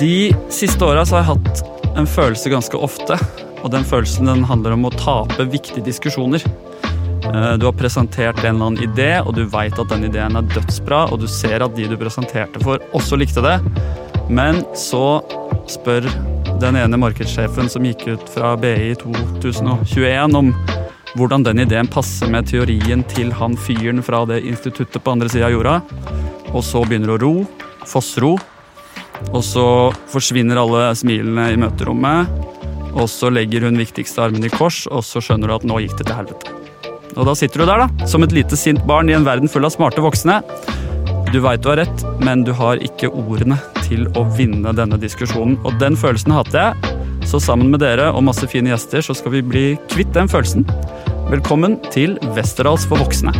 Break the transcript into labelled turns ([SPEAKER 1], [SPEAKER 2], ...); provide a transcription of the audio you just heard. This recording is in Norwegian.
[SPEAKER 1] De siste åra har jeg hatt en følelse ganske ofte. Og den følelsen den handler om å tape viktige diskusjoner. Eh, Du har presentert en eller annen idé, og du veit at den ideen er dødsbra, og du ser at de du presenterte for, også likte det. Men så spør den ene markedssjefen som gikk ut fra BI i 2021 om hvordan den ideen passer med teorien til han fyren fra det instituttet på andre sida av jorda. Og så begynner å ro. Fossro. Og så forsvinner alle smilene i møterommet. Og så legger hun viktigste armen i kors, og så skjønner du at nå gikk det til helvete. Og da sitter du der, da, som et lite sint barn i en verden full av smarte voksne. Du veit du har rett, men du har ikke ordene til å vinne denne diskusjonen. Og den følelsen hater jeg. Så sammen med dere og masse fine gjester så skal vi bli kvitt den følelsen. Velkommen til Westerdals for voksne.